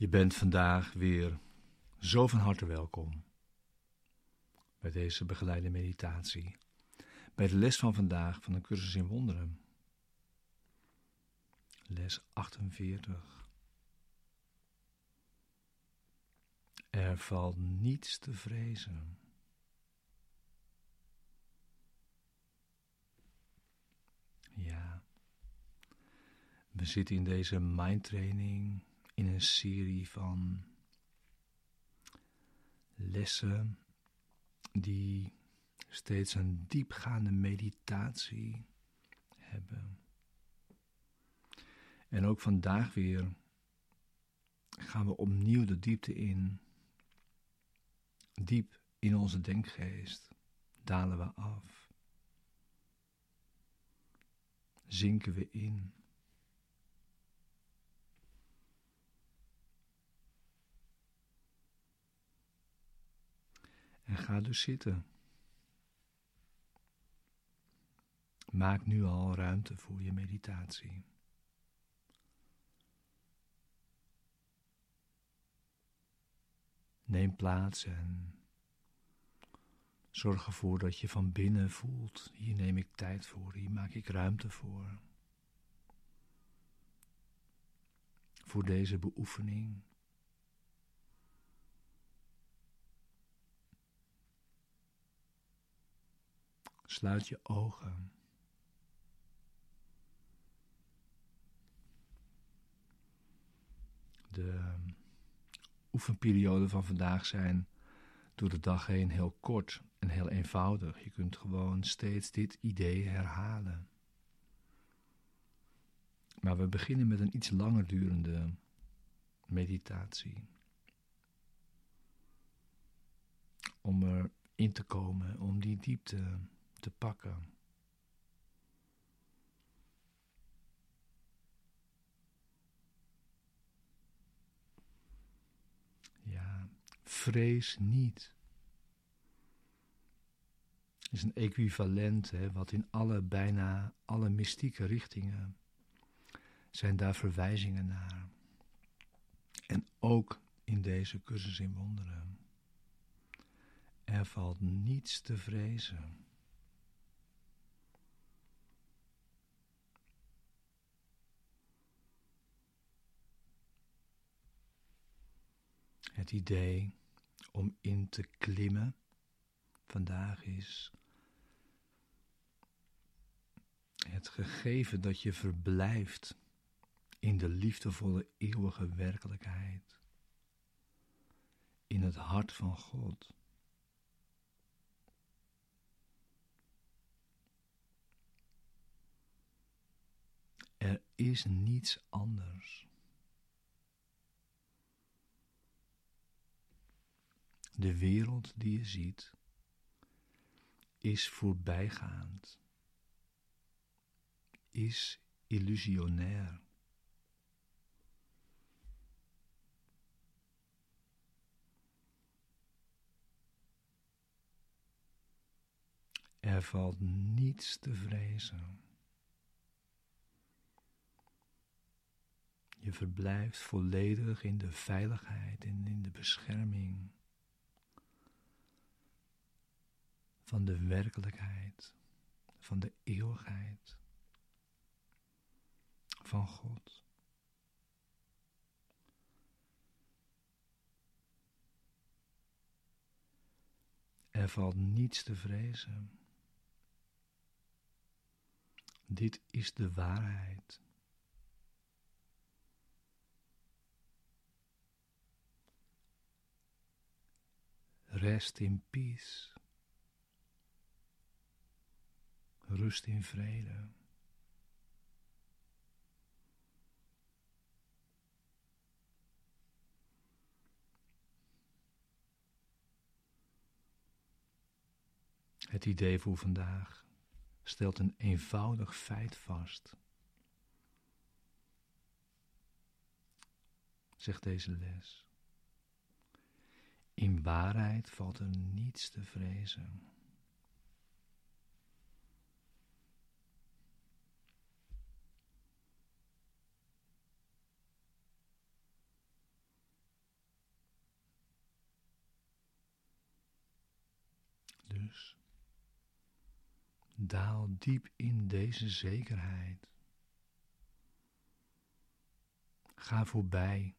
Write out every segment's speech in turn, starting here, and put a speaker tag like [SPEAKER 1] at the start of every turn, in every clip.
[SPEAKER 1] Je bent vandaag weer zo van harte welkom bij deze begeleide meditatie, bij de les van vandaag van de cursus in wonderen. Les 48. Er valt niets te vrezen. Ja, we zitten in deze mindtraining in een serie van lessen die steeds een diepgaande meditatie hebben. En ook vandaag weer gaan we opnieuw de diepte in. Diep in onze denkgeest dalen we af. Zinken we in. En ga dus zitten. Maak nu al ruimte voor je meditatie. Neem plaats en zorg ervoor dat je van binnen voelt: hier neem ik tijd voor, hier maak ik ruimte voor. Voor deze beoefening. Sluit je ogen. De oefenperioden van vandaag zijn door de dag heen heel kort en heel eenvoudig. Je kunt gewoon steeds dit idee herhalen. Maar we beginnen met een iets langer durende meditatie. Om erin te komen, om die diepte te pakken. Ja, vrees niet. Is een equivalent hè, wat in alle, bijna alle mystieke richtingen zijn daar verwijzingen naar. En ook in deze cursus in wonderen. Er valt niets te vrezen. Het idee om in te klimmen vandaag is het gegeven dat je verblijft in de liefdevolle eeuwige werkelijkheid, in het hart van God. Er is niets anders. De wereld die je ziet is voorbijgaand, is illusionair. Er valt niets te vrezen. Je verblijft volledig in de veiligheid en in de bescherming van de werkelijkheid, van de eeuwigheid, van God. Er valt niets te vrezen. Dit is de waarheid. Rest in peace. Rust in vrede. Het idee voor vandaag stelt een eenvoudig feit vast. Zegt deze les. In waarheid valt er niets te vrezen. Daal diep in deze zekerheid. Ga voorbij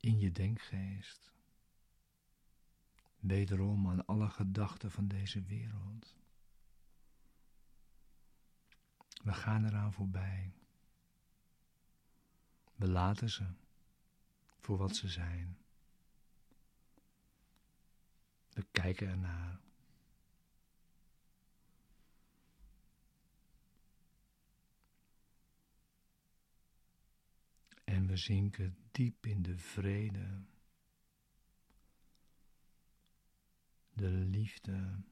[SPEAKER 1] in je denkgeest. Wederom aan alle gedachten van deze wereld. We gaan eraan voorbij. We laten ze voor wat ze zijn. We kijken ernaar. En we zinken diep in de vrede, de liefde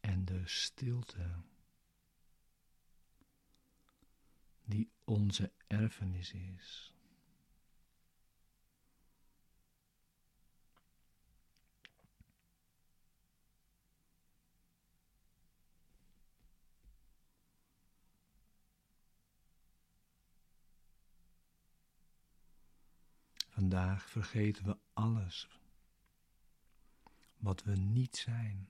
[SPEAKER 1] en de stilte die onze erfenis is. Vandaag vergeten we alles wat we niet zijn.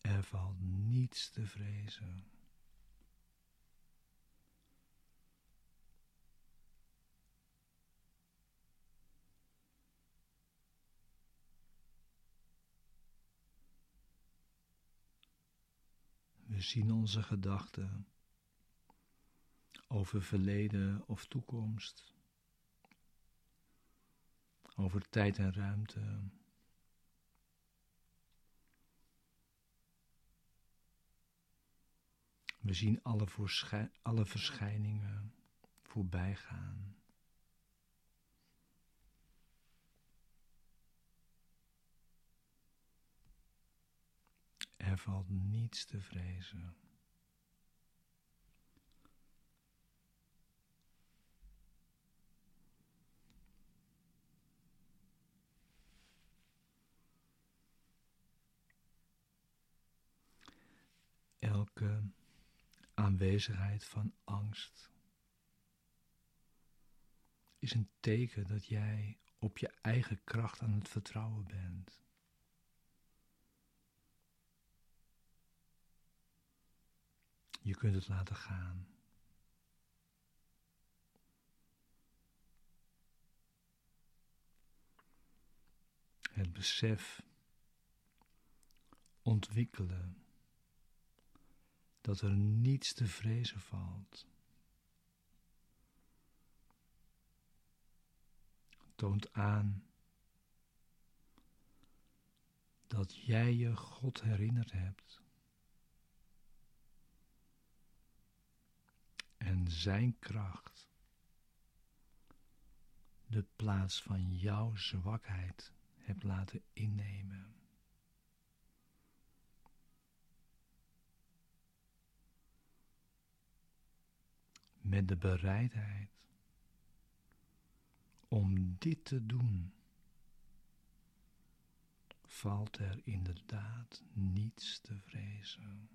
[SPEAKER 1] Er valt niets te vrezen. Zien onze gedachten over verleden of toekomst, over tijd en ruimte. We zien alle, alle verschijningen voorbij gaan. Er valt niets te vrezen. Elke aanwezigheid van angst is een teken dat jij op je eigen kracht aan het vertrouwen bent. Je kunt het laten gaan. Het besef ontwikkelen dat er niets te vrezen valt. Toont aan dat jij je God herinnerd hebt. En zijn kracht de plaats van jouw zwakheid hebt laten innemen. met de bereidheid om dit te doen, valt er inderdaad niets te vrezen.